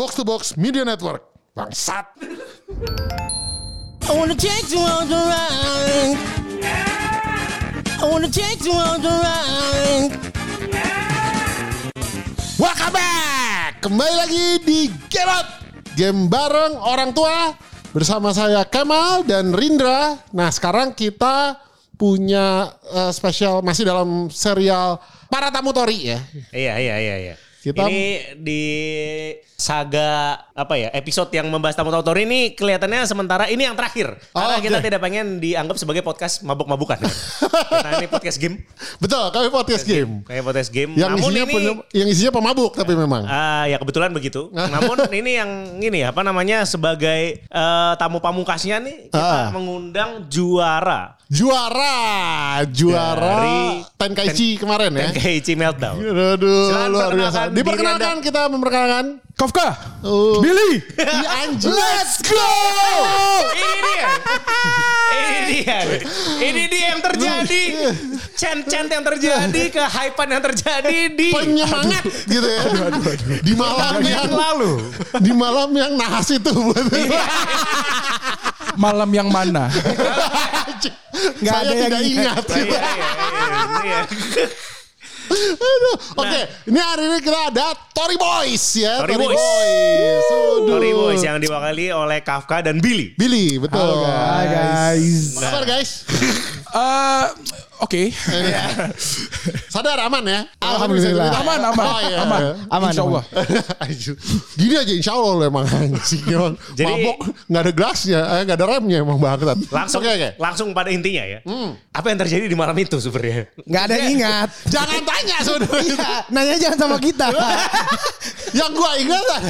Box to Box Media Network. Bangsat. I wanna take you on the ride. I wanna take you on the ride. Welcome back. Kembali lagi di Game Out. Game bareng orang tua bersama saya Kemal dan Rindra. Nah, sekarang kita punya eh, spesial masih dalam serial Para Tamu Tori ya. Iya iya iya iya. Kita- Ini di saga apa ya episode yang membahas tamu tamu ini kelihatannya sementara ini yang terakhir karena Oh, kita tidak pengen dianggap sebagai podcast mabuk-mabukan. kita ini podcast game, Betul, kami podcast game. kayak podcast game. Yang Namun isinya ini yang isinya pemabuk tapi memang. Ah ya kebetulan begitu. Namun ini yang ini apa namanya sebagai eh, tamu pamungkasnya nih kita mengundang juara Juara, juara Tenkaichi kemarin ya. Tenkaichi Meltdown. Aduh, Silakan luar biasa. diri Diperkenalkan kita memperkenalkan Kafka, Oh. Billy, Iya anjing. let's go. Ini dia. Ini dia. Ini dia yang terjadi. Cent-cent yang terjadi, kehypean yang terjadi di penyemangat gitu ya. Di malam yang lalu. di malam yang nahas itu buat Malam yang mana? Nggak ada Saya yang tidak ingat. Iya, iya, iya, iya. Aduh. Oke, ini hari ini kita ada Tori Boys ya. Tory Boys. Aduh. Tory Boys yang diwakili oleh Kafka dan Billy. Billy, betul. guys. Apa kabar guys? Eh, Oke, Sadar aman ya? Alhamdulillah. aman, aman, Oh, iya. aman, Aman, Insya Allah. Anjir. Gini aja insya Allah lo emang anjing Jadi- mabok nggak ada gelasnya, eh, nggak ada remnya emang bangsat. Langsung Oke oke. langsung pada intinya ya. Apa yang terjadi di malam itu sebenarnya? Nggak ada yang ingat. Jangan tanya saudara. Iya, nanya jangan sama kita. Yang gua ingat adalah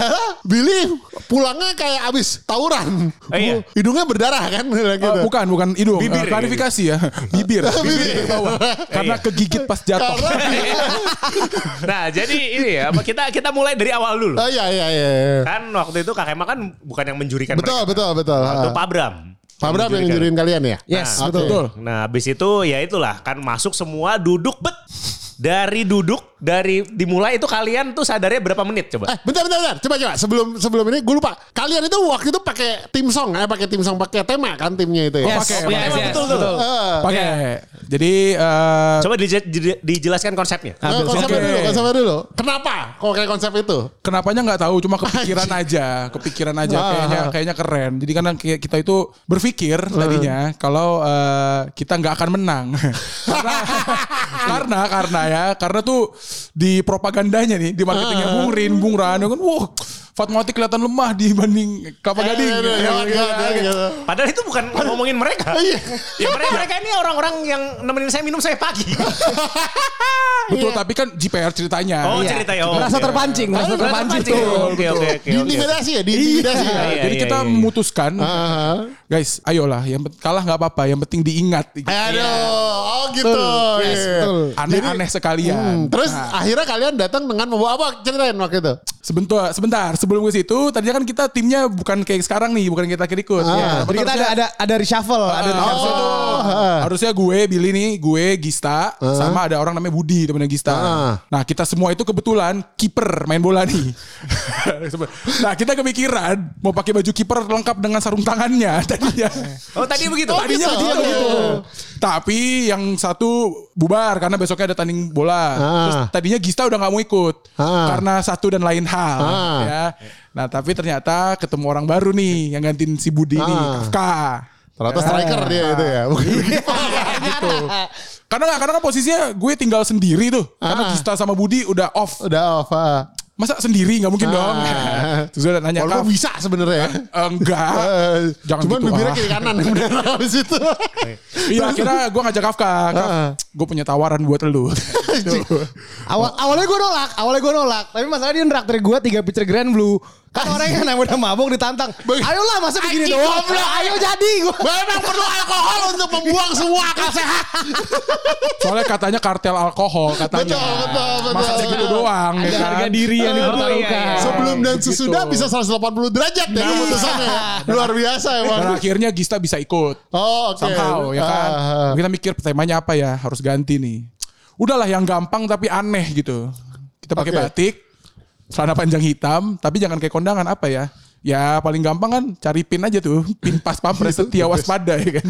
Billy pulangnya kayak abis tawuran. Oh, iya. Hidungnya berdarah kan gitu. Eh, bukan, bukan hidung. Bibir Eh, ya? klarifikasi ya, bibir. Bibir. Bibir bawah. Karena Iya. kegigit pas jatuh. nah, jadi ini ya, apa kita kita mulai dari awal dulu. Oh iya iya iya. Kan waktu itu Kak Kema kan bukan yang menjurikan Betul mereka. betul betul. Waktu. Pak Bram. Pak Bram yang menjurikan. kalian ya? Yes, Oke. betul. Betul. Nah, habis itu ya itulah kan masuk semua duduk bet. Dari duduk dari dimulai itu kalian tuh sadarnya berapa menit coba? Eh, bentar, bentar, bentar. Coba, coba. Sebelum sebelum ini, gue lupa. Kalian itu waktu itu pakai tim song, eh, pakai tim song, pakai tema kan timnya itu ya. Oh, pakai, yes, yes, betul, betul. betul. Eh, Pakai. Jadi eh, Coba dije- di- dijelaskan konsepnya. eh, konsepnya Oke. dulu, konsepnya dulu. Kenapa kok kayak konsep itu? Kenapanya nggak tahu, cuma kepikiran aja, kepikiran aja, Ah. kayaknya kayaknya keren. Jadi kayak kita itu berpikir tadinya kalau eh, kita nggak akan menang, karena karena karena ya, karena tuh di propagandanya nih, di marketingnya Ah. Bung Rin, Bung Rano kan, wah Fatmawati kelihatan lemah dibanding Kelapa Gading. Ya, aduh, gitu. aduh, gitu. Padahal itu bukan ngomongin mereka. ya mereka, mereka ini orang-orang yang nemenin saya minum saya pagi. Betul, tapi kan JPR ceritanya. Oh Iya. ceritanya. Oh, Merasa terpancing, merasa terpancing. Oke oke oke. oke. Diintimidasi ya, diintimidasi ya. Iya, Jadi iya, kita iya. memutuskan, guys, ayolah, yang kalah nggak apa-apa, yang penting diingat. Aduh, oh gitu. Iya. Aneh-aneh sekalian. Hmm, terus Nah. akhirnya kalian datang dengan membawa apa? Ceritain waktu itu. Sebentar, sebentar. Sebelum ke situ, tadinya kan kita timnya bukan kayak sekarang nih, bukan kita ikut. Ah. Ya, Jadi kita ada ada ada reshuffle, ada reshuffle. Oh, Harusnya gue, Billy nih, gue, Gista, sama ada orang namanya Budi, temennya Gista. Ah. Nah, kita semua itu kebetulan kiper main bola nih. nah, kita kepikiran mau pakai baju kiper lengkap dengan sarung tangannya tadinya. Oh tadi begitu. Tadinya gitu. begitu. Gitu. Tapi yang satu bubar karena besoknya ada tanding bola. Ah. Terus tadinya Gista udah nggak mau ikut Ah. karena satu dan lain hal. Ah. Ya. Nah tapi ternyata ketemu orang baru nih yang gantiin si Budi ini Ah. Kafka. Ternyata striker dia itu ya. Bukan gitu. Karena nggak karena kan posisinya gue tinggal sendiri tuh. Karena Ah. Gista sama Budi udah off. Udah off. ah. Masa sendiri nggak mungkin dong. Ah. Terus gue udah nanya Walaupun Kaf. bisa sebenarnya ya. "Eh, Enggak. Eh, Jangan Cuman gitu, bibirnya ah. kiri kanan bener habis itu. Iya akhirnya gue ngajak Kafka. Kaf, Ah. gue punya tawaran buat lu. Awal awalnya gue nolak, awalnya gue nolak. Tapi masalah dia neraktir gue tiga pitcher Grand Blue. Kan orang yang udah mabuk ditantang. Ayolah masa begini Anjing, doang. goblok. Ayo jadi gue. Memang perlu alkohol untuk membuang semua akal sehat. Soalnya katanya kartel alkohol katanya. Betul, betul, betul. Masa segitu doang. ya Ada kan? harga diri yang dipertaruhkan. Sebelum dan Begitu. sesudah bisa 180 derajat ya keputusannya. ya. Luar biasa emang. Dan akhirnya Gista bisa ikut. Oh oke. Somehow ya kan. Ah, ah. Kita mikir temanya apa ya harus ganti nih. Udahlah yang gampang tapi aneh gitu. Kita pakai Oke. batik. Celana panjang hitam, tapi jangan kayak kondangan apa ya? Ya paling gampang kan cari pin aja tuh, pin pas pampres setia waspada ya kan.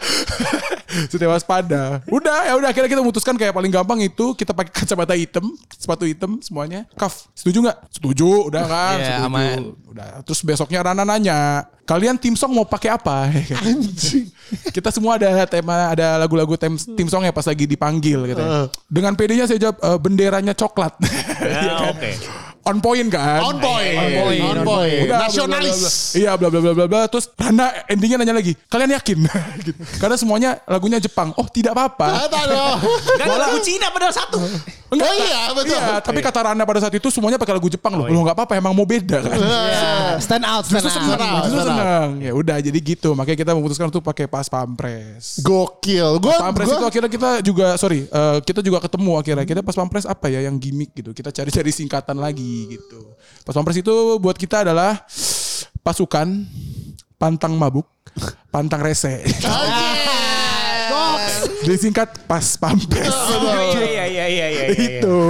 setia waspada. Udah ya udah akhirnya kita memutuskan kayak paling gampang itu kita pakai kacamata hitam, sepatu hitam semuanya. Kaf, setuju nggak? Setuju, udah kan? Iya, setuju. aman. Udah. Terus besoknya Rana nanya, kalian tim song mau pakai apa? kita semua ada tema, ada lagu-lagu tim, tim song ya pas lagi dipanggil gitu. Dengan PD-nya saya jawab "Eh, benderanya coklat. Iya Ya, kan? oke. On point kan? On point. On point, On on point. Udah, Nasionalis. bla, bla, bla, bla. Iya bla bla bla bla bla. Terus Rana endingnya nanya lagi, kalian yakin? Gitu. Karena semuanya lagunya Jepang. Oh tidak apa-apa. Gak ada lagu Cina padahal satu. Enggak, Oh iya, betul. Iya, tapi kata Rana pada saat itu semuanya pakai lagu Jepang loh. Loh nggak apa-apa, emang mau beda kan. Iya. Stand out, stand Justru out. senang, Senang, justru senang. senang. Ya udah jadi gitu. Makanya kita memutuskan untuk pakai pas pampres. Gokil. Gue Pampres itu akhirnya kita juga sorry eh, kita juga ketemu akhirnya kita pas pampres apa ya yang gimmick gitu kita cari-cari singkatan lagi gitu pas pampres itu buat kita adalah pasukan pantang mabuk pantang rese disingkat pas pampres Iya iya iya iya iya. itu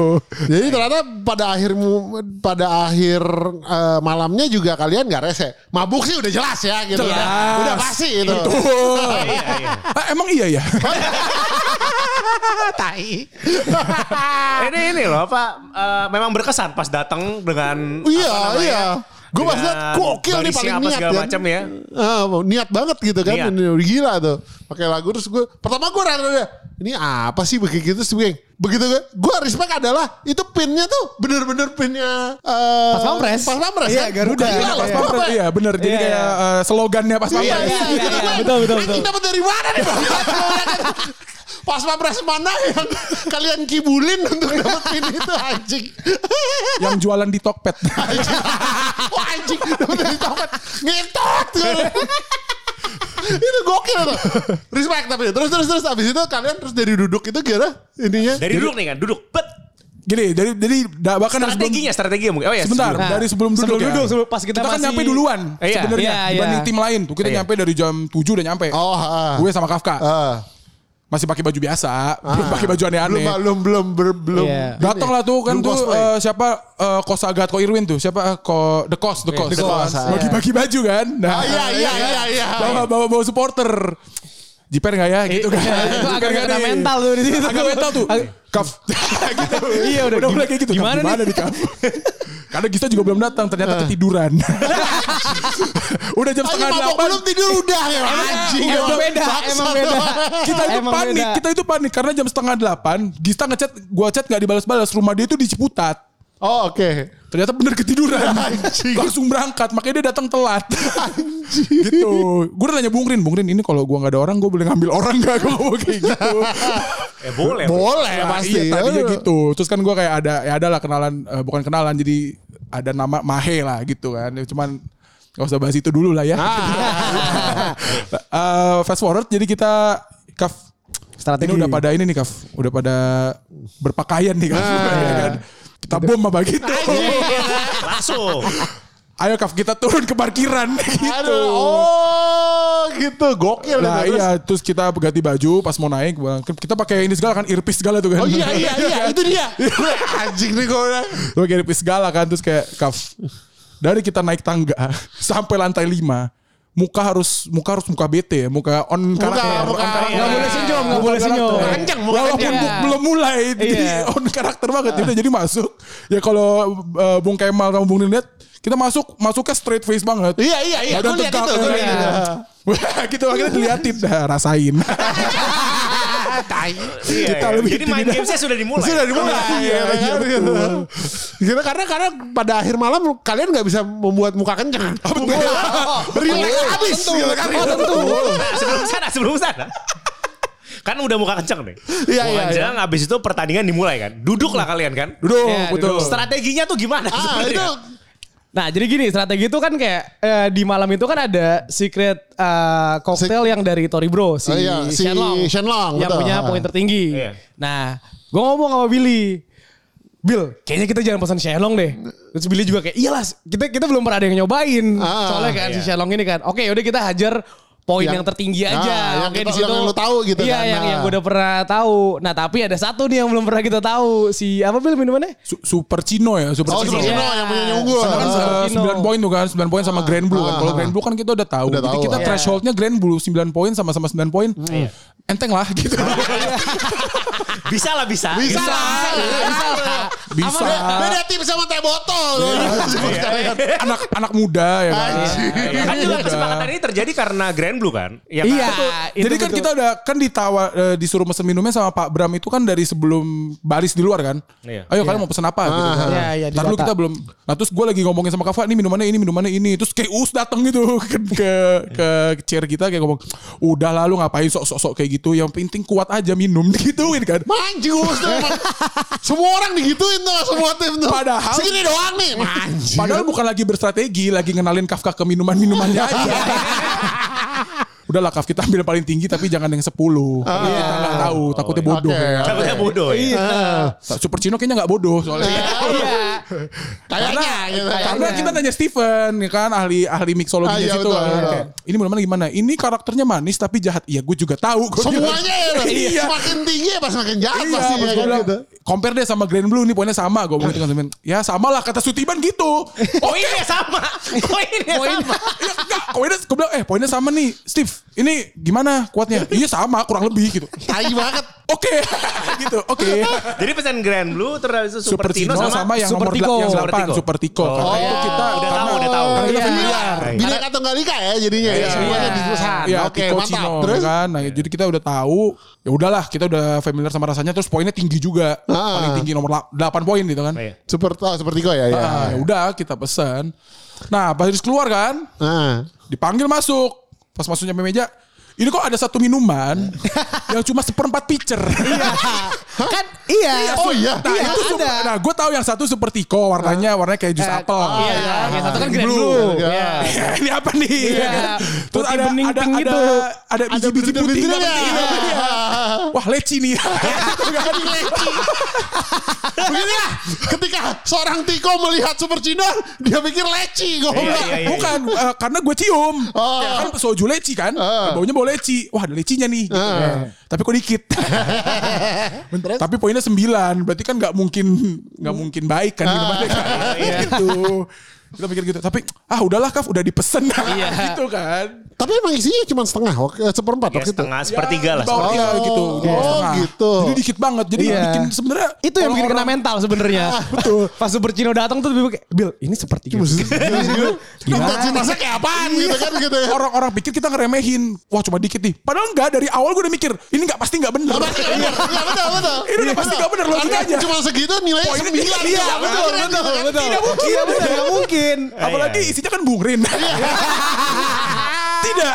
Jadi ternyata pada akhir pada akhir eh, malamnya juga kalian nggak rese. Mabuk sih udah jelas ya gitu. Jelas. Udah, udah pasti itu. Iya iya. Ah, emang iya ya Tai. Ini ini loh apa eh, memang berkesan pas datang dengan Iya, apa namanya, iya. Gue pas liat gokil nih paling apa niat kan. macam ya. Ah, niat banget gitu kan. Niat. Ini udah gila tuh. Pakai lagu terus gue pertama gue rada ini apa sih begitu gitu sih begitu gue gue respect adalah itu pinnya tuh bener-bener pinnya eh, Pas pampres. pas pampres Iya, kan? Garuda. Gila loh, pas apa? pampres iya bener jadi Iya, kayak eh, slogannya pas Iya, pampres iya, iya, iya. kan. Betul, betul, betul. dapat dari mana nih? Pas pampres mana yang kalian kibulin untuk dapat pin itu anjing. yang jualan di Tokped Wah anjing dapat dari topet. Ngetot. itu gokil tuh. Respect tapi terus terus terus abis itu kalian terus dari duduk itu gimana ininya? Dari duduk nih kan, duduk. Bet. gini jadi jadi da- bahkan dari sebelum- Strateginya, strateginya mungkin. Oh ya, Sebentar, sebelum. dari sebelum duduk Sebelum ya. duduk, sebelum- pas kita kan masih- nyampe duluan Iya. sebenarnya Iya, iya. dibanding tim lain tuh. Kita Iya. nyampe dari jam 7 udah nyampe. Oh, ah. Gue sama Kafka. Ah. Masih pakai baju biasa, belum pakai baju belum aneh-aneh. belum belum belum belum. Iya. Datang lah tuh kan Belum tuh cosplay. eh, siapa eh, Kosagat Ko Irwin tuh siapa eh, Ko The Kos The Kos The Kos, ah. bagi-bagi baju kan nah, Ah, iya, iya, iya, iya. bawa bawa bawa supporter Jiper nggak ya? Gitu kan. Itu agak Jiper nggak kena nih? mental tuh di situ. agak mental tuh. Kaf. Gitu. Iya, udah udah mulai kayak gitu. gimana gimana nih? Kaf? Karena Gista juga belum datang ternyata ketiduran. Udah jam setengah delapan. belum tidur udah ya. Anjing. Emang beda, emang beda. kita itu Emang panik, beda. kita itu panik karena jam setengah delapan, Gista ngechat, gua chat nggak dibalas-balas, rumah dia itu di Ciputat. Oh oke. Ternyata bener ketiduran, Anjing. langsung berangkat, makanya dia datang telat. gitu. Gue udah nanya Bung Rin, Bung Rin ini kalau gua nggak ada orang, gue boleh ngambil orang nggak? Gue ngomong kayak gitu. Eh boleh. Boleh Nah, pasti. Iya tadinya gitu. Terus kan gue kayak ada, ya ada lah kenalan, eh, bukan kenalan, jadi ada nama Mahe lah gitu kan. Ya, Cuman gak usah bahas itu dulu lah ya. Eh, fast forward, jadi kita Kaf Strategi. Ini udah pada ini nih Kaf, udah pada berpakaian nih Kaf. Ya kan? Kita bom apa gitu. Langsung. Ayo Kaf kita turun ke parkiran gitu. Aduh, oh gitu gokil Nah. Terus- iya terus kita ganti baju pas mau naik Bang. kita pakai ini segala kan earpiece segala tuh kan. Oh iya iya iya itu dia. Gue anjing nih gue kayak earpiece segala kan terus kayak Kaf dari kita naik tangga sampai lantai 5 muka harus muka harus muka bete ya muka on karakter muka- on karakter. Nggak boleh senyum, nggak boleh senyum. Muka kenceng, muka Walaupun bu- belum mulai jadi Iya. on karakter banget udah jadi masuk ya kalau uh, Bung Kemal sama Bung lihat kita masuk masuknya straight face banget Iya iya iya. Badan tegak, itu. Gue ya. lihat itu. Wah, gitu akhirnya diliatin dah rasain Tai. Iya, Kita iya. lebih Jadi main gamesnya sudah dimulai. Sudah dimulai. Iya, Iya, iya, kan, betul. gitu. Karena karena karena pada akhir malam kalian nggak bisa membuat muka kenceng. Muka relax habis gitu kan. Oh, tentu. Nah, sebelum sana, sebelum sana. Kan udah muka kenceng nih. Iya, muka iya, kenceng, habis itu pertandingan dimulai kan. Duduk lah kalian kan. duduk Iya, betul duduk. Strateginya tuh gimana Ah sebenarnya? itu Nah jadi gini strategi itu kan kayak eh, di malam itu kan ada secret eh, cocktail yang dari Tory Bro si, Oh iya, si Shenlong, Shenlong, yang betul. punya Ah. poin tertinggi. Iya. Nah gue ngomong sama Billy, Bill, kayaknya kita jangan pesan Shenlong deh. Terus Billy juga kayak, iyalah kita kita belum pernah ada yang nyobain. Ah, Soalnya kan si iya. Shenlong ini kan, oke yaudah kita hajar poin Yang- yang, tertinggi aja. Ah, yang Oke kita- di situ. yang lu tahu gitu Iya, kan. yang Nah. yang gue udah pernah tahu. Nah, tapi ada satu nih yang belum pernah kita tahu. Si apa Bil minumannya? Su- Super Cino ya, Super Oh, Cino. Super Cino yang punya unggul. Karena kan Ah. eh, Cino. 9 poin tuh kan, 9 poin sama Grand Blue kan. Kalau ah. Grand Blue kan kita udah tahu. Udah Jadi tahu, kita ah. thresholdnya Grand Blue 9 poin sama-sama 9 poin. Enteng lah gitu. Bisa lah bisa. Bisa lah. Bisa lah. Bisa. Beda tim sama teh botol. anak anak muda ya kan. Iya, kan juga kesepakatan ini terjadi karena Grand Blue kan? Iya. kan? Iya. itu Jadi kan betul. kita udah kan ditawa eh, disuruh pesen minumnya sama Pak Bram itu kan dari sebelum baris di luar kan. Iya. Ayo kalian mau pesen apa gitu. kan. Iya, iya, Ntar dulu kita belum. Nah terus gue lagi ngomongin sama Kava, ini minumannya ini minumannya ini. Terus kayak Us dateng gitu ke ke, ke chair kita kayak ngomong, udah lalu ngapain sok-sok kayak gitu. Yang penting kuat aja minum gituin kan. Manjing Us tuh emang. Semua orang digituin tuh semua tim tuh. Padahal- segini doang nih. Manjing. Padahal bukan lagi berstrategi, lagi ngenalin Kafka ke minuman-minumannya aja. Udahlah Kaf kita ambil paling tinggi tapi jangan yang 10. Karena kita nggak tahu, takutnya bodoh. Oke. Takutnya bodoh ya. Super Cino kayaknya nggak bodoh soalnya. Iya. Kayaknya gitu. Karena kita nanya Steven ya kan ahli ahli mixologi Ah, iya, situ betul, kan. betul. Kayak, Ini minuman gimana? Ini karakternya manis tapi jahat. Iya, gue juga tahu. Gua. Semuanya ya. Iya. Semakin tinggi ya pas makin jahat Iya, pasti pas ya kan gitu. compare deh sama Grand Blue nih poinnya sama. Gue bilang Steven. Ya sama lah kata Sutiban gitu. Poinnya sama. Poinnya sama. Iya, poinnya gue bilang eh poinnya sama nih Steve. Ini gimana kuatnya? Iya sama kurang lebih gitu. Tai banget. Oke gitu. Oke. Jadi pesan Grand Blue terus itu Super Cino sama, yang Super nomor Tico. yang Super 8 Tico. Super Tico. Oh. Karena itu kita Udah tahu, udah tahu. Karena kita Iya. familiar. Bineka Tunggal Ika ya jadinya ya. Semuanya di perusahaan. Ya, Oke, Tico mantap. Cino, Terus kan. Nah, jadi kita udah tahu. Ya udahlah, kita udah familiar sama rasanya. Terus poinnya tinggi juga. Ah. Paling tinggi nomor la- 8 poin gitu kan. Iya. super oh, seperti kok ya ya. Ah, ya udah kita pesan. Nah, pas harus keluar kan, Nah. dipanggil masuk. Pas masuk nyampe meja, ini kok ada satu minuman yang cuma seperempat pitcher. Kan iya. Oh iya. Nah, Iya, itu super, ada. nah gue tahu yang satu seperti Tico warnanya warnanya kayak jus Eh, apel. Iya, yang satu kan Grand Blue. Blue. Iya. Iya. ini apa nih? Iya. Terus ada bening ada ada, gitu. ada biji-biji putih ya. dia? Wah leci nih. Beginilah ketika seorang Tiko melihat Super Cino dia pikir leci goblok. Iya, iya, iya. Bukan eh, karena gue cium. Oh. Ya kan soju leci kan. Ah. Baunya bau leci. Wah ada lecinya nih. gitu. Tapi kok dikit. Tapi poinnya 9. Berarti kan nggak mungkin nggak mungkin baik kan kan. gitu. Kita pikir gitu. Tapi ah udahlah Kaf udah dipesen. gitu kan. Tapi emang isinya cuma setengah, eh, seperempat Ya, waktu itu. setengah sepertiga lah. Di bawah, sepertiga. iya, gitu. Oh, setengah. gitu. Jadi dikit banget. Jadi Iya. bikin sebenarnya Itu yang bikin kena mental sebenarnya. Betul. Pas Super Cino datang tuh lebih kayak, Bil, ini seperti Intensitasnya kayak apaan gitu kan gitu ya. Orang-orang pikir kita ngeremehin. Wah cuma dikit nih. Padahal enggak. Dari awal gue udah mikir. Ini enggak pasti enggak bener. Iya, iya betul betul. Ini udah pasti nggak bener, logikanya. Cuma segitu nilainya Poinnya sembilan. tinggi. gitu. Iya, betul, betul, gitu betul. Tidak mungkin. Iya benar, nggak mungkin. Apalagi isinya kan Bung Rin. Tidak.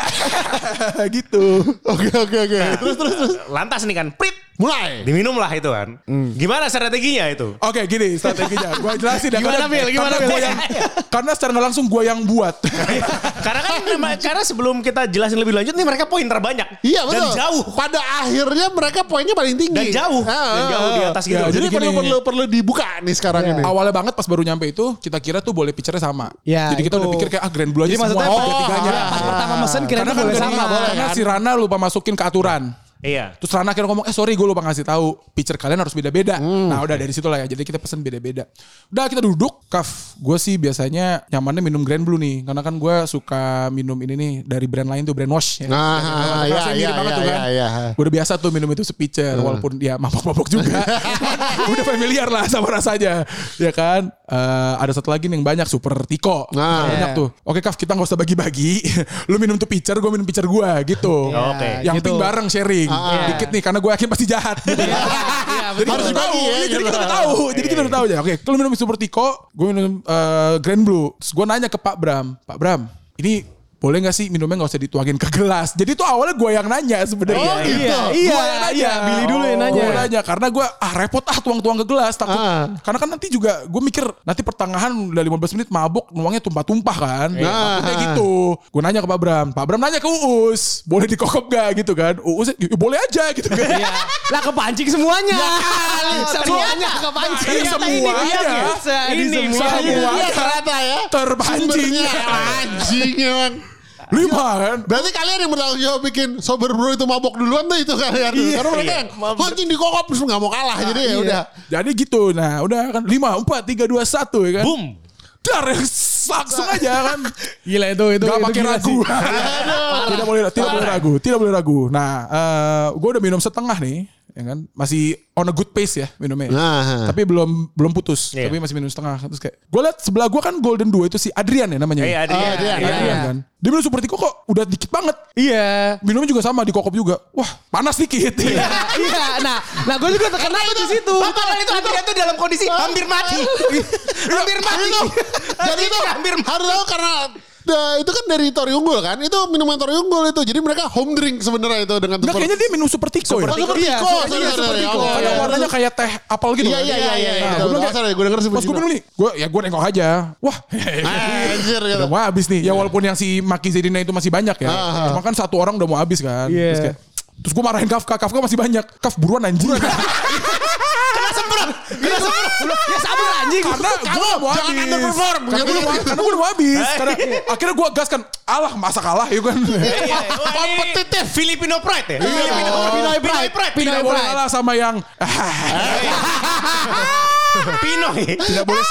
gitu. Oke oke oke. Terus terus terus. Lantas nih kan, prit. Mulai. Diminum lah itu kan. Gimana strateginya itu? Oke gini strateginya. Gue jelasin ya. Gimana, karena- Bil? Gimana, karena Bil? gua yang, karena secara langsung gue yang buat. karena kan karena sebelum kita jelasin lebih lanjut nih mereka poin terbanyak. Iya betul. Dan jauh. Pada akhirnya mereka poinnya paling tinggi. Dan jauh. Ah, Dan jauh di atas gitu. Ya, Jadi, Jadi perlu perlu perlu dibuka nih sekarang ini. Awalnya banget pas baru nyampe itu kita kira tuh boleh pitchernya sama. Ya, Jadi kita itu. udah pikir kayak ah Grand Blue aja Jadi semua. maksudnya Oh, pas pertama mesen kira Karena itu kan boleh sama, di- boleh Karena kan? si Rana lupa masukin ke aturan. Iya. Terus Rana akhirnya ngomong, eh sorry gue lupa ngasih tahu pitcher kalian harus beda-beda. Nah udah dari situ lah ya. Jadi kita pesen beda-beda. Udah kita duduk, Kaf. Gue sih biasanya nyamannya minum Grand Blue nih. Karena kan gue suka minum ini nih dari brand lain tuh, brand wash. Ya. Nah, iya, mirip iya, iya, tuh kan. iya, iya. Gue udah biasa tuh minum itu sepitcher. Walaupun ya mabok-mabok juga. udah familiar lah sama rasanya. Ya kan. Eh, ada satu lagi nih yang banyak, Super Tico. Nah. banyak tuh. Oke Kaf, kita gak usah bagi-bagi. Lu minum tuh pitcher, gue minum pitcher gue gitu. Oke. Yang gitu. tim bareng sharing. Ah. Dikit nih karena gue yakin pasti jahat. Gitu. Iya, Jadi Harus kita udah tahu, ya, jadi gitu. kita udah tahu, jadi kita udah tahu aja. Oke, kalau minum Super Tico, gue minum eh, Grand Blue. Terus gue nanya ke Pak Bram, Pak Bram, ini boleh gak sih minumnya gak usah dituangin ke gelas? Jadi itu awalnya gue yang nanya sebenarnya. Oh, gitu. Iya, iya, yang nanya. iya, Billy dulu yang nanya. Gue nanya karena gue ah repot ah tuang-tuang ke gelas takut. Ah. Karena kan nanti juga gue mikir nanti pertengahan udah 15 menit mabuk nuangnya tumpah-tumpah kan. Nah. Takutnya gitu. Gue nanya ke Pak Bram. Pak Bram nanya ke Uus. Boleh dikokop gak gitu kan. Uus ya, "Ya, boleh aja gitu kan. Iya. Lah kepancing semuanya. semuanya kepancing. Iya, ini semuanya. Ini Ini semuanya. ya. Terpancing. Anjing emang. Lima kan. Berarti kalian yang bertanggung jawab bikin sober bro itu mabok duluan tuh itu kalian. Karena mereka yang anjing dikokop terus nggak mau kalah. Jadi ya udah. Jadi gitu. Nah udah kan. Lima, empat, tiga, dua, satu ya kan. Boom. Dar langsung aja kan. Gila itu itu. Gak pakai ragu. tidak boleh tidak boleh ragu, tidak boleh ragu. Nah, eh gue udah minum setengah nih, ya kan? Masih on a good pace ya minumnya. Nah. Tapi belum belum putus, Iya. tapi masih minum setengah. Terus kayak gue liat sebelah gue kan Golden 2 itu si Adrian ya namanya. Iya, Adrian. Oh, Adrian. Iya. Adrian kan. Dia minum super tiko kok udah dikit banget. Iya. Minumnya juga sama di kokop juga. Wah, panas dikit. Iya, iya. Nah, nah gue juga terkena itu di situ. Padahal itu Adrian tuh dalam kondisi hampir mati. hampir mati. Jadi itu hampir mati. karena Nah, itu kan dari Tori Unggul kan? Itu minuman Tori Unggul itu. Jadi mereka home drink sebenarnya itu dengan Nah, kayaknya dia minum super tiko ya. Oh, super Iya, tiko. iya, iya, sorry, super tiko. Karena oke. warnanya kayak teh apel gitu. Iya, kan. iya, iya, iya. Nah, gue bilang gue denger Pas gue nih, gue ya gue nengok aja. Wah, Anjir gitu. udah mau habis nih. Ya walaupun yang si Maki Zedina itu masih banyak ya. Ah. Cuma kan satu orang udah mau habis kan. Iya. Terus gue marahin Kafka, Kafka masih banyak. Kaf buruan anjing. Kena semprot. Kena semprot. Ya sabar anjing. Karena gue mau jangan habis. underperform, Karena gitu. gue mau habis. Karena akhirnya gue gas kan. Alah masa kalah ya kan. Iya, Kompetitif. Filipino Pride ya? Filipino Pride. Pride. Pinoy Tidak boleh Pride. kalah sama yang Pinoy. tidak boleh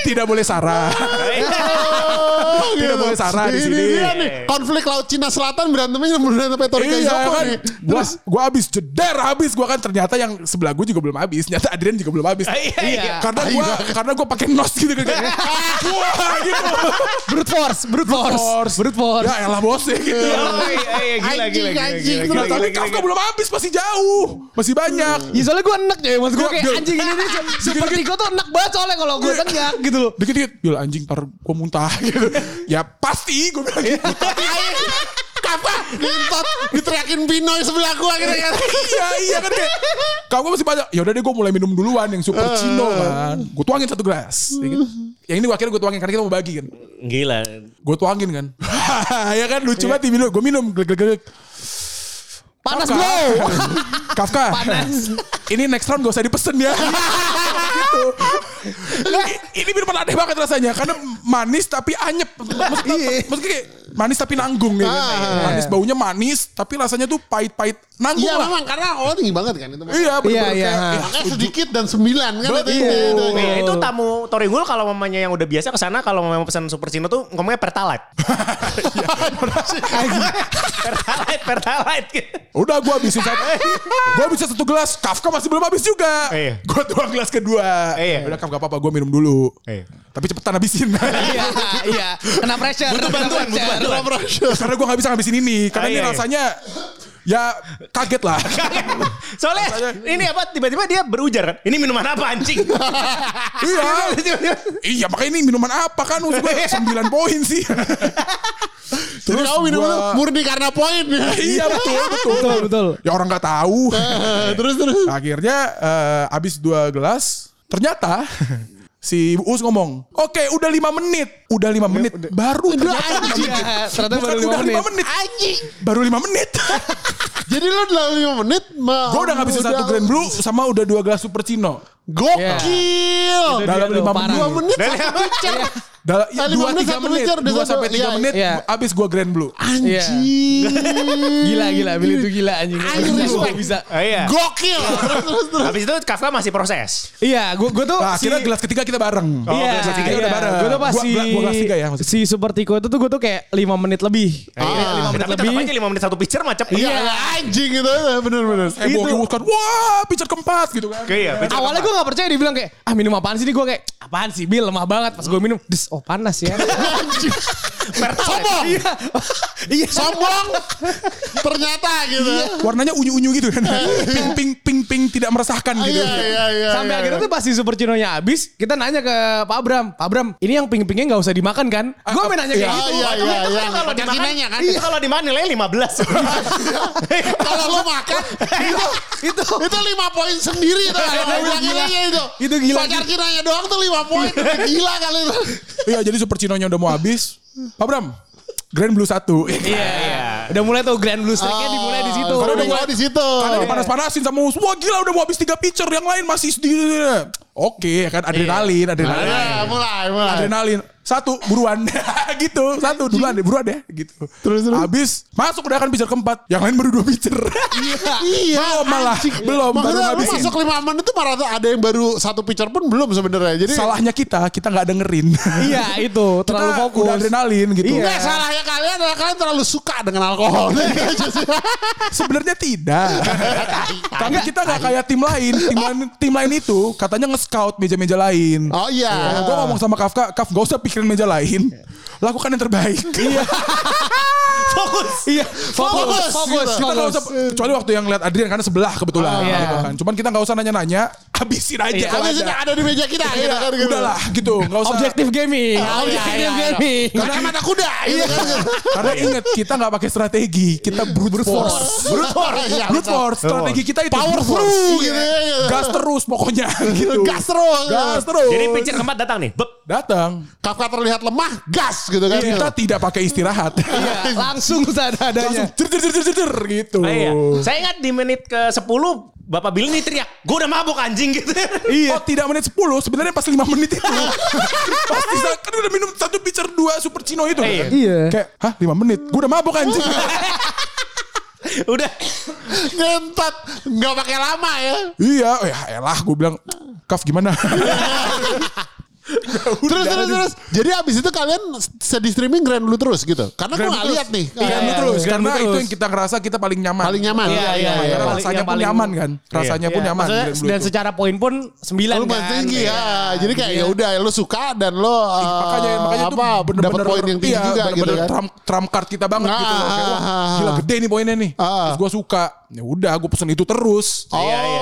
tidak boleh Sarah. Tidak boleh Sarah di Ini sini. dia nih, konflik laut Cina Selatan berantemnya beneran sampai Tori Iya Kaizoko kan. nih. Gua, gua habis jeder habis gua kan ternyata yang sebelah gua juga belum habis. Ternyata Adrian juga belum habis. Iya, iya. Karena gua karena gua pakai nos gitu kan. Wah gitu. Brute force, brute force. Brute force. Ya elah bos ya gitu. Iya, iya, gila, Anjing, gila, gila, anjing. gila, gila, tapi gila, Kafka gila. belum habis masih jauh. Masih banyak. Ya soalnya gue enak ya Maksud gue Gua- kayak gua- anjing ini nih Seperti gue tuh enak banget soalnya Kalau gue tenggak gitu loh Dikit-dikit, Yul anjing ntar gua muntah gitu. Ya pasti gua bilang gitu. Apa? Lintot diteriakin Pinoy sebelah gua kira-kira. iya iya kan kayak kalau gue masih banyak ya udah deh gue mulai minum duluan yang super cino kan. Gue tuangin satu gelas. Ya kan? yang ini akhirnya gue tuangin karena kita mau bagi kan. Gila. gue tuangin kan. Ya kan lucu banget minum gue minum glek glek glek. Panas Kafka. bro. Kafka. Ini next round gak usah dipesen ya. gitu ini minuman aneh banget rasanya karena manis tapi anyep maksudnya, maksudnya kayak manis tapi nanggung ya? Ah. manis baunya manis tapi rasanya tuh pahit-pahit nanggung Iya lah memang karena awalnya tinggi banget kan itu. iya bener-bener Iya, iya. eh, Makanya sedikit dan sembilan kan itu. Iya. itu, itu. Iya, itu tamu Toringgul kalau mamanya yang udah biasa ke sana kalau memang pesan super cino tuh ngomongnya pertalite. pertalite, pertalite. Udah gue habisin satu. gue habisin satu gelas. Kafka masih belum habis juga. Iya. Gue tuang gelas kedua. Iya. Udah Kafka apa-apa gue minum dulu. Iya. Tapi cepetan habisin. Iya Iya Kena pressure Butuh bantuan, butuh bantuan. Karena gue gak bisa ngabisin ini. Karena Ah, ini iya, rasanya ya kaget lah. Soalnya ini apa tiba-tiba dia berujar kan. Ini minuman apa anjing? iya. iya makanya ini minuman apa kan. Maksud gue 9 poin sih. Jadi kamu minum gua- murni karena poin. iya betul betul. Betul betul Ya orang gak tahu. terus terus. Akhirnya eh, abis dua gelas, ternyata si Uus ngomong, oke udah lima menit, udah lima menit, baru ternyata lima Iya, menit. ternyata Bukan baru lima udah lima menit. menit, anjing, baru lima menit. Jadi lu dalam lima menit Gue udah ngabisin satu Grand Blue sama udah dua gelas Super Cino. Gokil. Itu Dalam lima menit. Dua menit satu pitcher. Dalam Ah, lima dua menit, tiga menit, dua sampai tiga iya, menit, iya. abis gue Grand Blue. Anjing. Gila gila Billy itu gila anjing Anjing, Bisa, respect. bisa Oh, iya. Gokil. Terus terus terus. Habis itu Kafka masih proses. Iya gue gue tuh Nah, si- akhirnya gelas ketiga kita bareng. Oh, Iya, gelas ketiga iya. udah bareng. Gue tuh pas Gua- si, gua- tiga ya maksudnya. si Super Tiko itu tuh gue tuh kayak 5 menit lebih. Ah. 5 menit Tapi lebih. aja 5 menit satu pitcher mah cepet. Iya anjing itu bener-bener. Heboh heboh kan, wah pitcher keempat gitu kan. Ya, Awalnya gue gak percaya dia bilang kayak ah minum apaan sih nih gue kayak apaan sih Bil lemah banget pas gue minum des oh panas ya Sombong. iya iya Sombong. Ternyata gitu. Warnanya unyu-unyu gitu kan. ping ping ping ping tidak meresahkan gitu. Iya iya iya. sampai iya. akhirnya tuh pas si Super Cino-nya habis kita nanya ke Pak Abram Pak Abram ini yang ping-pingnya gak usah dimakan kan gue main nanya kayak Iya gitu iya iya iya. Kalau dimakan, kan. itu kalau dimakan nilainya 15. Kalau lu makan itu itu itu lima poin sendiri tuh. Kalau kinanya itu. Itu gila. Pacar kinanya doang tuh lima poin. Gila kali itu. Iya jadi Super Cino-nya udah mau habis. Pak Bram, Grand Blue satu. iya iya udah mulai tuh Grand Blue Streak-nya dimulai di situ Karena udah mulai di situ. Karena dipanas-panasin sama. Wah gila udah mau habis tiga pitcher. Yang lain masih sedih. Oke ya kan adrenalin, adrenalin. Iya, mulai mulai. Adrenalin. satu buruan gitu satu duluan deh buruan deh gitu Terus, terus. habis masuk udah kan pitcher keempat yang lain baru dua pitcher Iya, belum malah anjing. belum baru Maksudnya lu ngabisin masuk lima menit itu malah ada yang baru satu pitcher pun belum sebenarnya. Jadi salahnya kita kita nggak dengerin Iya itu terlalu Kita fokus. udah adrenalin gitu Nggak, salahnya kalian adalah kalian terlalu suka dengan alkohol. Sih. Sebenarnya tidak. Tapi kita nggak kayak tim lain. Tim lain tim lain itu katanya nge-scout meja-meja lain. oh iya. Gue ngomong sama Kafka, Kaf gak usah pikirin meja lain. Lakukan yang terbaik. Iya. Fokus. Iya Fokus, fokus fokus. gitu. kita nggak usah, kecuali waktu yang lihat Adrian karena sebelah kebetulan. iya. gitu kan. Cuman kita nggak usah nanya-nanya, habisin aja. kalau Habis itu ada. ada di meja kita. gitu kan, gitu. Udahlah gitu, nggak usah. Objektif gaming. Oh, iya, Objektif iya, iya. gaming. Kacamata kuda. Iya. Karena inget kita nggak pakai strategi, kita brute force. Brute force. Iya, Brute force, strategi kita itu Power through Iya. gitu ya. Gas terus pokoknya gitu. Gas terus. Gas terus. Jadi pitcher keempat datang nih. Datang. Kafka terlihat lemah, gas gitu kan. Kita tidak pakai istirahat. Iya, langsung. Langsung jer jer, jer, gitu. Oh, iya. Saya ingat di menit ke 10 Bapak Billy nih teriak, gue udah mabuk anjing gitu. Iya. Oh tidak menit 10 Sebenarnya pas 5 menit itu Pasti kan udah minum satu pitcher dua super cino itu Iya. kan? Iya. Kayak Hah 5 menit Gue udah mabuk anjing udah. Ngentot. Nggak pakai lama ya. Iya oh ya elah Gue bilang Kaf gimana Terus terus terus. Jadi abis itu kalian sedih streaming grand dulu terus gitu. Karena gue Grand terus. lihat nih. Iya Ah, lu terus Grand Karena terus. itu yang kita ngerasa kita paling nyaman Paling nyaman. Iya, iya, iya. Karena Paling- rasanya pun paling- nyaman kan Rasanya pun nyaman Grand dan itu. secara poin pun 9 Lu kan. tinggi ya. Jadi kayak Iya. ya udah lu suka dan lo uh, makanya makanya itu apa dapat poin yang tinggi iya, juga gitu kan. trump, trump card kita banget gitu loh. Ah, ah, gila gede nih poinnya nih Ah. terus gue suka ya udah gue pesen itu terus Oh, Iya, iya,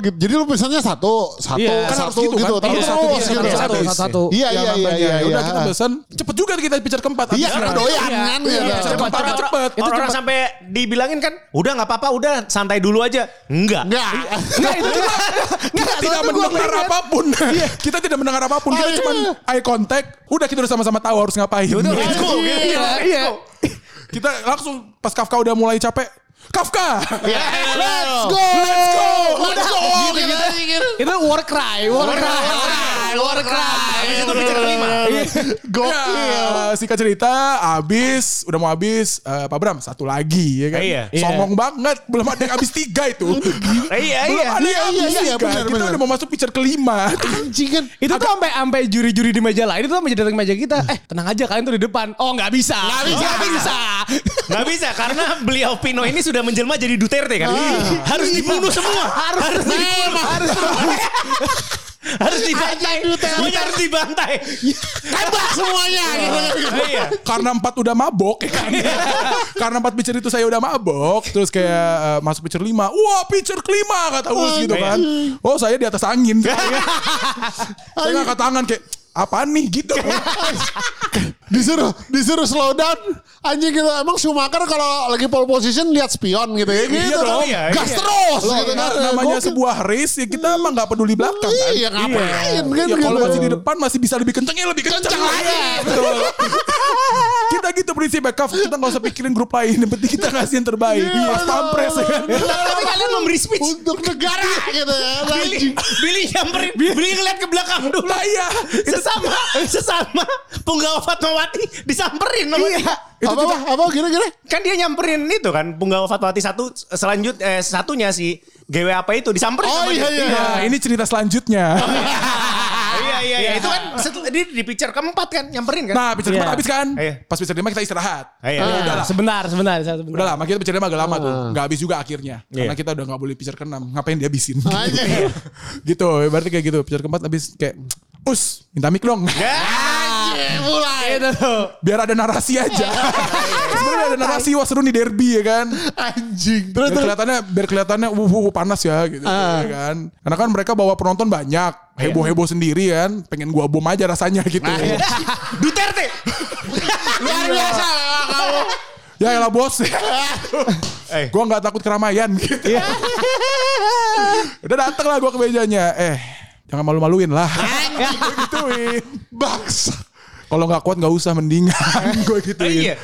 gitu. Jadi lu misalnya satu, satu, Iya. Kan harus satu gitu gitu, kan? terus Iya, terus satu, gitu. iya, Satu, satu, satu, satu. Iya, iya, iya, iya, Ya udah iya. kita pesen cepet juga kita pitcher keempat Iya, karena doyan Iya. kan. Iya, cepet. Orang- cepet. Itu Orang sampai dibilangin kan, udah nggak apa-apa, udah santai dulu aja. Enggak. Enggak. Enggak itu juga. kita tidak mendengar apa pun. kita tidak mendengar apa pun. Kita Iya. cuma eye contact. Udah kita udah sama-sama tahu harus ngapain. Let's go. Iya, iya. kita langsung pas Kafka udah mulai capek. Kafka. Let's go. Let's go. Let's go. Gitu, Gitu, gitu. gitu. Itu war cry, war cry. War cry. Habis itu pitcher kelima. Gokil. Ya, singkat cerita, abis, udah mau habis, eh, Pak Bram satu lagi ya kan. Iya. Songong banget, belum ada yang habis tiga itu. Iya, belum iya. ada yang Iya, habis iya, iya, tiga. benar, Kita udah mau masuk pitcher kelima. Anjing kan. Itu tuh sampai sampai juri-juri di meja lain itu sampai datang ke meja kita. Eh, tenang aja kalian tuh di depan. Oh, nggak bisa. Nggak bisa. Nggak bisa. Nggak bisa karena beliau Pino ini sudah menjelma jadi Duterte kan. Harus dibunuh semua. Harus dibunuh. Harus harus dibantai. Semuanya harus dibantai. Tembak semuanya. gitu. Iya. Karena empat udah mabok ya kan. Karena empat pitcher itu saya udah mabok. Terus kayak eh, masuk pitcher lima. Wah pitcher kelima kata Us gitu kan. Oh saya di atas angin. saya ngangkat tangan kayak apaan nih gitu. disuruh disuruh slow down anjing gitu emang Schumacher kalau lagi pole position lihat spion gitu ya gitu Iya dong, iya, gas iya. terus Loh, gitu kan namanya Gokil. sebuah race ya kita emang nggak peduli belakang kan. iya ngapain kan Ya, kalau gitu. masih di depan masih bisa lebih kenceng ya lebih kenceng, Kenceng lagi. Betul. kita gitu prinsipnya Kaf kita nggak usah pikirin grup lain yang penting kita ngasih yang terbaik pas pampres ya kan Tapi kalian memberi speech. untuk negara gitu ya Billy, Billy nyamperin, Billy ngeliat ke belakang dulu. nah iya itu Sesama, sesama Punggawa Fatmawati disamperin sama Iya. dia. itu apa kita apa apa gini-gini Kan dia nyamperin itu kan Punggawa Fatmawati satu selanjut eh, satunya si GW apa itu disamperin oh sama iya dia. iya Nah, ini cerita selanjutnya. Iya iya iya itu kan setelah dia di pitcher keempat kan nyamperin kan. Nah, Iya. keempat habis kan? Iya. Pas pitcher lima kita istirahat. Iya, Ya iya. udah lah. Sebentar, sebentar, sebentar. Udah lah, makanya pitcher lima agak lama tuh. Gak habis juga akhirnya. Karena Iya. kita udah gak boleh pitcher keenam. Ngapain dihabisin? Anjing. gitu, berarti kayak gitu. Pitcher keempat habis kayak, Us, minta mic dong. Anjing, mulai Itu tuh. Biar ada narasi aja. Sebenarnya ada narasi, wah seru nih derby ya kan. anjing terus Biar terus kelihatannya, biar kelihatannya, wuh, wuh, panas ya gitu. ya kan. Karena kan mereka bawa penonton banyak. Heboh-heboh sendiri kan. Pengen gua bom aja rasanya gitu. Duterte. luar biasa kamu Ya elah bos. Eh. Gua nggak takut keramaian gitu. Udah dateng lah gua ke mejanya. Eh, jangan malu-maluin lah. gituin. bangsa Kalau nggak kuat nggak usah mendingan gue gituin. iya.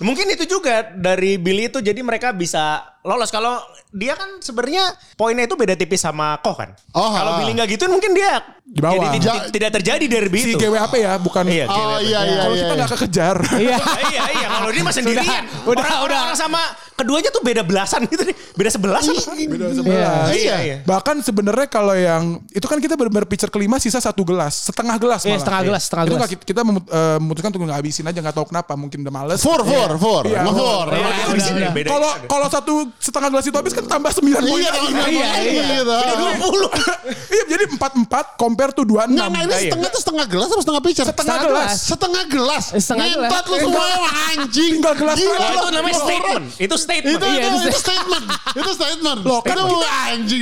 Mungkin itu juga dari Billy itu jadi mereka bisa lolos. Kalau dia kan sebenarnya poinnya itu beda tipis sama Koh kan. Oh, Kalau ah. Billy nggak gitu mungkin dia Di bawah. jadi tidak, tidak terjadi derby Si itu. GWAP ya, bukan. Iya, Oh iya iya Kalau iya. kita nggak kekejar. Iya. iya iya kalau dia mah sendirian. udah, orang, udah. orang sama keduanya tuh beda belasan gitu nih. Beda sebelas apa? Beda Iya. sebelas. Iya iya. Bahkan sebenarnya kalau yang itu kan kita benar-benar pitcher kelima sisa satu gelas, setengah gelas Iya, malah. setengah gelas, setengah itu gelas. nggak- kita memut- eh, memutuskan untuk nggak habisin aja nggak tahu kenapa mungkin udah males. Four four four. Iya, four. Iya, iya. Kalau kalau satu setengah gelas itu habis kan tambah sembilan poin. Iya, lagi. iya, iya, iya, gitu. Iya, jadi empat empat compare tuh dua Nggak, enam. nah ini setengah tuh setengah gelas apa setengah pitcher? Setengah gelas. Setengah gelas. Eh, setengah gelas. Ngentot lu semua anjing. Tinggal gelas Gila, itu lu. namanya Lu- statement. Itu statement. Itu, Iya, itu, itu itu statement. Itu statement. Loh, kan itu kita- anjing.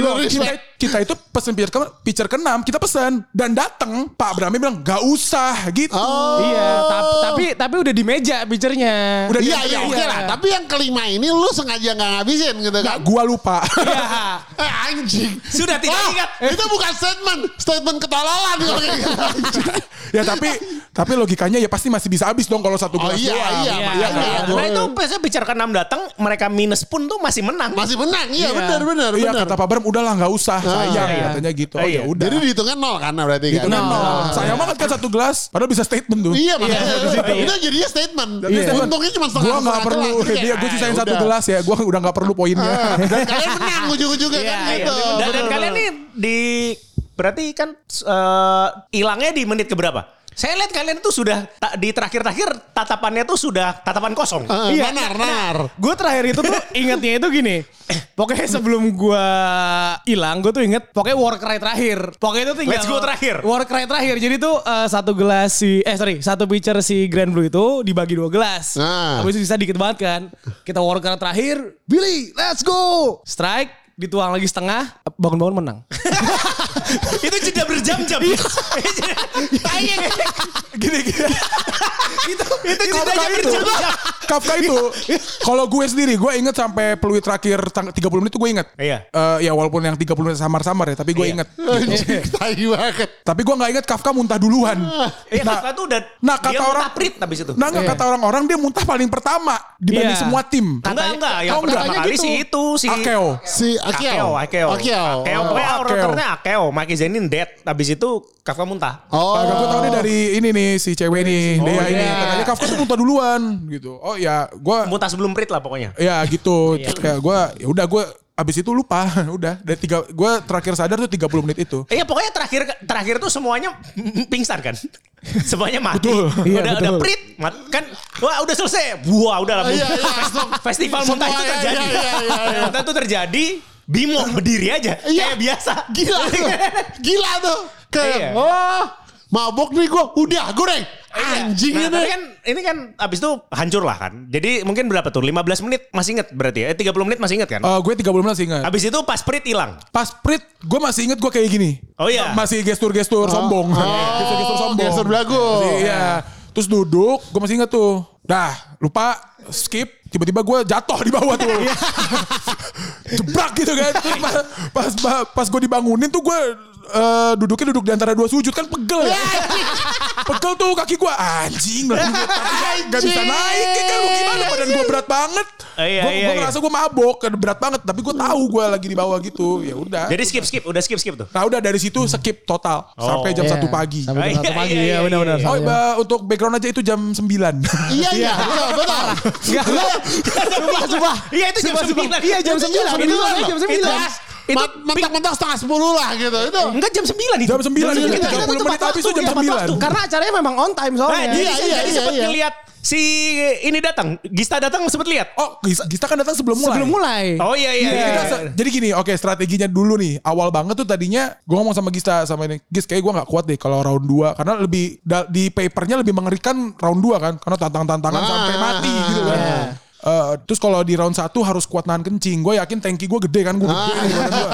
Kita, itu pesen pitcher ke pitcher ke-6, kita pesen dan datang Pak Brahmi bilang gak usah gitu. Oh. Iya, tapi tapi tapi udah di meja pitchernya. Udah Iya, iya, oke lah. Tapi yang kelima ini lu sengaja nggak ngabisin gitu kan? gua lupa. Iya. Eh anjing. Sudah tidak Wah, ingat. Itu bukan statement. Statement ketololan. gitu. ya tapi tapi logikanya ya pasti masih bisa habis dong kalau satu Oh gelas iya, doang. iya. Iya, makanya. Iya, Gua- nah itu biasanya bicara ke enam datang, mereka minus pun tuh masih menang. Masih menang. Iya, benar, benar, Iya benar. kata Pak Bram udahlah nggak usah sayang iya. katanya gitu. Oh Iya. ya udah. Jadi dihitungnya nol kan berarti kan? Nol. nol. Sayang banget kan satu gelas padahal bisa statement tuh. Iya, makanya itu jadinya statement. Iya. Untungnya cuma setengah Gua nggak perlu dia gue sisain satu gelas ya. Gue udah nggak perlu poinnya. Ah, Dan kalian menang ujung-ujungnya kan Iya, gitu. iya. Dan, kalian nih di berarti kan eh, hilangnya di menit keberapa? Saya lihat kalian tuh sudah ta- di terakhir-terakhir tatapannya tuh sudah tatapan kosong. Ah, Iya. Benar, benar. Gue terakhir itu tuh ingetnya itu gini. Pokoknya sebelum gue hilang, gue tuh inget. Pokoknya war cry terakhir. Pokoknya itu tinggal. Let's go terakhir. War cry terakhir. Jadi tuh eh, satu gelas si, eh sorry, satu pitcher si Grand Blue itu dibagi dua gelas. Nah. Habis itu sisa dikit banget kan. Kita war cry terakhir. Billy, let's go. Strike, dituang lagi setengah, bangun-bangun menang. itu jeda berjam-jam. Gini gini. itu itu jedanya itu, berjam-jam. Kafka itu, kalau gue sendiri, gue inget sampai peluit terakhir tang- 30 menit itu gue inget. Iya. Eh, ya walaupun yang 30 menit samar-samar ya, tapi gue Iya. inget. Banget. Tapi gue nggak inget Kafka muntah duluan. Iya, Kafka tuh udah nah, dia kata orang- muntah prit habis itu. Nah Iya. kata orang-orang dia muntah paling pertama dibanding Iya. semua tim. enggak, enggak. Yang Oh, enggak. pertama kali Katanya sih itu si Akeo. Si Akeo. Akeo, Akeo. Akeo. Akeo. Pokoknya Akeo. Akeo. Maki Zenin dead. Habis itu Kafka muntah. Oh. Gue tau nih dari ini nih si cewek nih, Dea ini. iya. Katanya Kafka tuh muntah duluan gitu. Oh ya gue Muntah sebelum prit lah pokoknya. ya gitu. Terus kayak gue ya udah gue abis itu lupa udah dari tiga gue terakhir sadar tuh 30 menit itu. Iya pokoknya terakhir terakhir tuh semuanya pingsan kan. Semuanya mati. Betul. Iya, udah udah betul. prit mat- kan wah udah selesai. Wah udah lah. Iya, iya. Fes- Festival muntah itu iya, terjadi. iya, iya, iya. Muntah itu terjadi. Bimo berdiri aja Iya. kayak biasa. Gila tuh. Gila tuh. Kayak, Iya. oh. Mabok nih gue. Udah, goreng. Anjing Nah, ini. kan ini kan abis itu hancur lah kan. Jadi mungkin berapa tuh? 15 menit masih inget berarti ya? Eh, 30 menit masih inget kan? Eh, gue 30 menit masih ingat. Abis itu pas prit hilang. Pas Prit, gue masih inget gue kayak gini. Oh iya. Masih gestur-gestur sombong. gestur-gestur sombong. gestur belagu. Masih, Iya. Terus duduk, gue masih inget tuh. Dah, lupa skip. Tiba-tiba gue jatuh di bawah tuh. Jebrak gitu kan. Terus pas, pas, pas gue dibangunin tuh gue eh, duduknya duduk di antara dua sujud kan pegel ya. pegel tuh kaki gue anjing lah. Gak bisa naik ya kan lu gimana badan gue berat banget. Iya, gue iya, iya. ngerasa gue mabok kan berat banget tapi gue tahu gue lagi di bawah gitu. Ya udah. Jadi skip skip, udah skip skip tuh. Nah udah dari situ skip total sampai jam Iya. 1 pagi. Sampai jam Iya, satu pagi iya, ya iya, benar-benar. iya. Oh, ba- untuk background aja itu jam 9. Iya, iya. Betul, betul. Sumpah, sumpah. Iya itu jam. 9. Iya jam 9. Itu saya jam 9. Itu Mentak-mentak setengah sepuluh lah gitu. Itu. enggak jam 9 itu. Jam 9 itu 30 tuh menit habis itu jam tepat 9. waktu. Karena acaranya memang on time Nah, soalnya. jadi, Iya, iya, jadi iya, sempat iya. ngeliat si ini datang, Gista datang sempat lihat. Oh, Gista, Gista kan datang sebelum mulai. Sebelum mulai. Oh iya iya. Jadi, iya. kita jadi gini, oke strateginya dulu nih. Awal banget tuh tadinya gue ngomong sama Gista sama ini. Gis kayak gue gak kuat deh kalau round 2. Karena lebih di papernya lebih mengerikan round 2 kan. Karena tantang-tantangan Ah, sampai mati gitu kan. iya. Eh, terus kalau di round 1 harus kuat nahan kencing. Gue yakin tanki gue gede kan. Gue gede nih badan gua.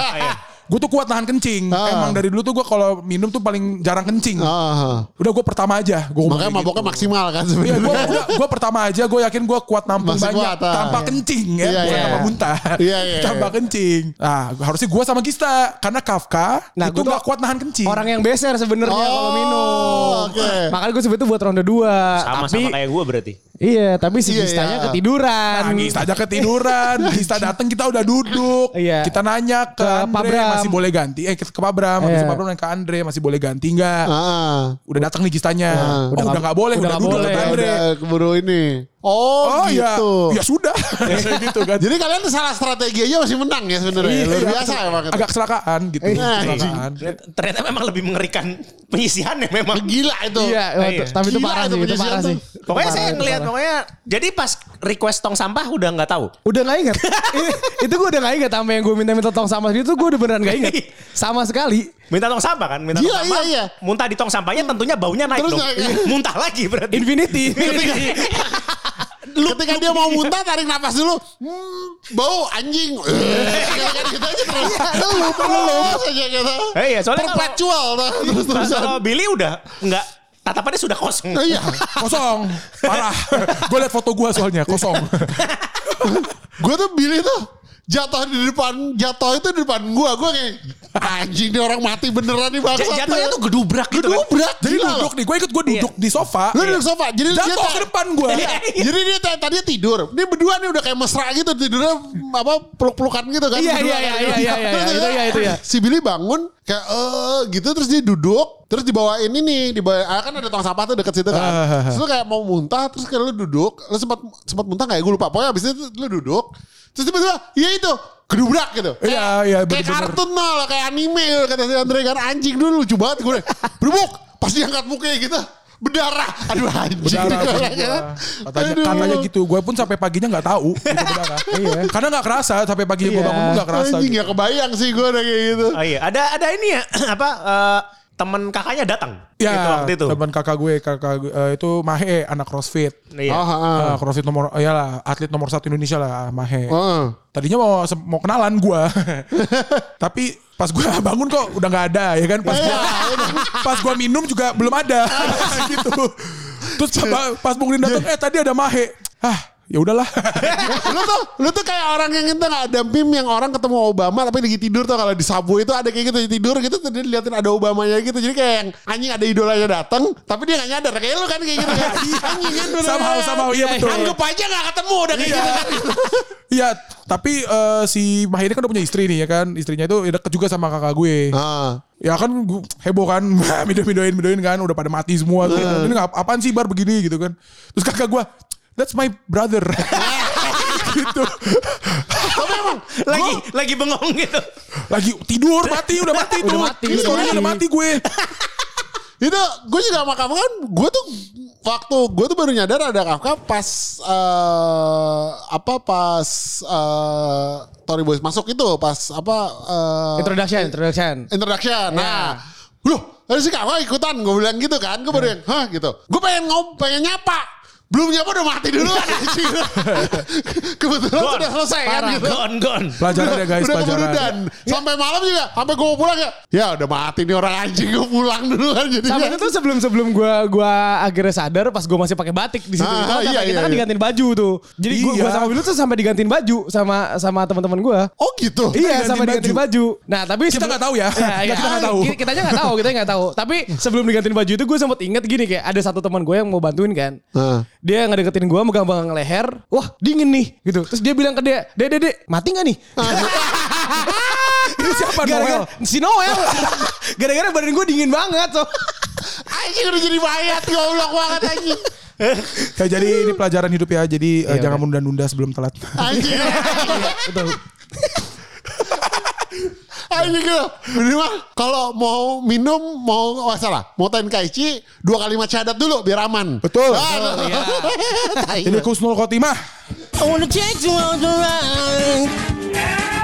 Gue tuh kuat nahan kencing. Ah. Emang dari dulu tuh gue kalau minum tuh paling jarang kencing. Ah, Udah gue pertama aja. Gua Makanya maboknya gitu. maksimal kan Iya, sebenarnya. gue gue pertama aja gue yakin gue kuat nampung Masih banyak kuat, ah. tanpa Iya. kencing ya, Iya, bukan iya. tanpa muntah. Iya, iya, tanpa iya. kencing. Nah, harusnya gue sama Gista karena Kafka Nah, itu gak kuat nahan kencing. Orang yang beser sebenarnya Oh, kalau minum. oke. Makanya gue sebut itu buat ronde 2. Sama Tapi sama kayak gue berarti. Iya, tapi si Iya, Gistanya iya. ketiduran. Nangis aja ketiduran. Gista datang kita udah duduk. Iya. Kita nanya ke, Ke Andre. Masih boleh ganti. Eh ke Pak Bram. Habis Iya. Pak Bram nanya ke Andre masih boleh ganti nggak? Ah. Udah datang nih Gistanya. oh, Udah udah nggak- nggak boleh. udah Udah, nggak duduk boleh. kata Andre. Udah keburu ini. Oh, iya. gitu. Ya sudah. gitu kan. Jadi kalian salah strategi aja masih menang ya sebenarnya. Luar Iya, biasa emang. itu. Agak kecelakaan gitu. Iya. Kecelakaan. Ternyata memang lebih mengerikan penyisihannya memang. Gila itu. Iya, Iya. tapi itu Gila parah itu sih, itu parah sih. Pokoknya saya ngelihat pokoknya jadi pas request tong sampah udah nggak tahu. Udah gak inget. itu gue udah gak inget sama yang gue minta-minta tong sampah itu gue udah beneran gak inget. Sama sekali. Minta tong sampah kan? Minta Iya, tong sampah. iya, iya. Muntah di tong sampahnya tentunya baunya naik Terus dong. naik. Muntah lagi berarti. Infinity. Ketika dia mau muntah tarik napas dulu. Hmm, bau anjing. Gitu aja terus. Lu aja gitu. Eh, iya, soalnya Perpetual. tuh, Terus. Kalau Billy udah nggak tatapannya sudah kosong. Iya. Kosong. Parah. gue liat foto gue soalnya. Kosong. Gue tuh Billy tuh jatuh di depan jatuh itu di depan gua gua kayak anjing nih orang mati beneran nih bangsa Jatuhnya tuh gedubrak gitu kan. gedubrak Jadi gila duduk loh. nih. Gue ikut gue duduk di sofa. lu duduk sofa jadi dia Jatuh kayak- ke depan gue. Iya. Jadi dia tadi tadinya tidur. Dia berdua nih udah kayak mesra gitu tidurnya apa peluk-pelukan gitu kan. Iya, Berdua iya, iya, gitu. iya, iya, iya, itu ya, itu ya. Si Billy bangun kayak eh gitu terus dia duduk terus dibawain ini dibawa ah, kan ada tong sampah tuh deket situ kan. Ah. Terus lu kayak mau muntah terus kayak lu duduk lu sempat sempat muntah kayak gue lupa. Pokoknya abis itu lu duduk terus tiba-tiba iya itu gedubrak gitu. Iya, Kayak- iya, Kayak bener-bener. kartun lah kayak anime kata si Andre kan anjing dulu lucu banget gue. Berubuk pas diangkat mukanya gitu berdarah. Aduh anjing. Berdarah Gue kayak, gua. Katanya, aduh. katanya gitu. Gue pun sampai paginya nggak tahu. Itu berdarah. iya. Karena nggak kerasa. Sampai paginya gue Iya. bangun pun nggak kerasa. Anjing gitu. gak kebayang sih gue udah kayak gitu. Oh iya, ada ada ini ya apa eh, teman kakaknya datang Ya, gitu waktu itu. teman kakak gue, kakak gue, eh, itu Mahe, anak CrossFit. Iya. Oh, ah. Eh, CrossFit nomor, oh iyalah, atlet nomor satu Indonesia lah, Mahe. Oh. Tadinya mau mau kenalan gue, tapi pas gue bangun kok udah nggak ada ya kan. Pas Iya, gue pas gue minum juga belum ada gitu. Terus pas, pas Bung Rin datang, eh tadi ada Mahe. Ah, ya udahlah. lu tuh lu tuh kayak orang yang itu nggak ada meme yang orang ketemu Obama tapi lagi tidur tuh kalau di Subway itu ada kayak gitu tidur gitu tuh dia liatin ada Obamanya gitu jadi kayak yang anjing ada idolanya datang tapi dia nggak nyadar kayak lu kan kayak gitu kan anjing kan. Somehow, somehow, iya betul. anggap aja nggak ketemu udah kayak gitu kan Iya, tapi eh, si Mahe ini kan udah punya istri nih ya kan. Istrinya itu deket juga sama kakak gue. ah Ya kan heboh kan, video-videoin videoin kan, udah pada mati semua tuh. Ini apaan sih bar begini gitu kan. Terus kakak gue, that's my brother. gitu. tapi emang Lagi lagi bengong gitu. Lagi tidur mati, udah mati tuh. Udah mati, udah story-nya mati. udah mati gue. itu gue juga sama kamu kan gue tuh waktu gue tuh baru nyadar ada Kafka pas eh, apa pas eh, Tory Boys masuk itu pas apa eh, Introduction, introduction. introduction. Nah, loh, ada si Kafka ikutan. Gue bilang gitu kan. Gue baru yang, hah gitu. Gue pengen ngom, pengen nyapa. Belum nyapa udah mati duluan. anjing. Kebetulan Gone. sudah selesai kan Parah, gitu. Gone, gone. Pelajaran ya guys, udah pelajaran. kemudian sampai malam juga sampai gue mau pulang ya ya udah mati nih orang anjing gue pulang dulu kan jadi Sama itu sebelum sebelum gua gua akhirnya sadar pas gua masih pakai batik di situ. Ah, Kalau iya, sampai kita iya, kan iya. digantiin baju tuh. Jadi gua, Iya. gua sama Bilu tuh sampai digantiin baju sama sama teman-teman gua. oh gitu iya, digantiin sama digantiin baju. Nah, tapi Kita nggak tahu ya. Iya, iya. Kita nggak tahu. Kita kitanya nggak tahu, kita nggak tahu. Tapi sebelum digantiin baju itu gue sempet inget gini kayak ada satu teman gue yang mau bantuin kan. Dia ngedeketin gue megang-megang leher. Wah, dingin nih gitu. Terus dia bilang ke dia, "Dek, dek, dek, mati nggak nih?" Ini siapa Gara-gara Noel? si Noel. Gara-gara badan gue dingin banget. So. anjing udah jadi mayat goblok banget anjing Ya, jadi ini pelajaran hidup ya. Jadi eh, Iya, jangan udah. menunda-nunda sebelum telat. anjing Anjing gitu. Minimal kalau mau minum mau oh, salah, mau tenkaichi dua kalimat syahadat dulu biar aman. Betul. Ah, Tai. Ini Kusnul Khotimah. I wanna take you on the ride.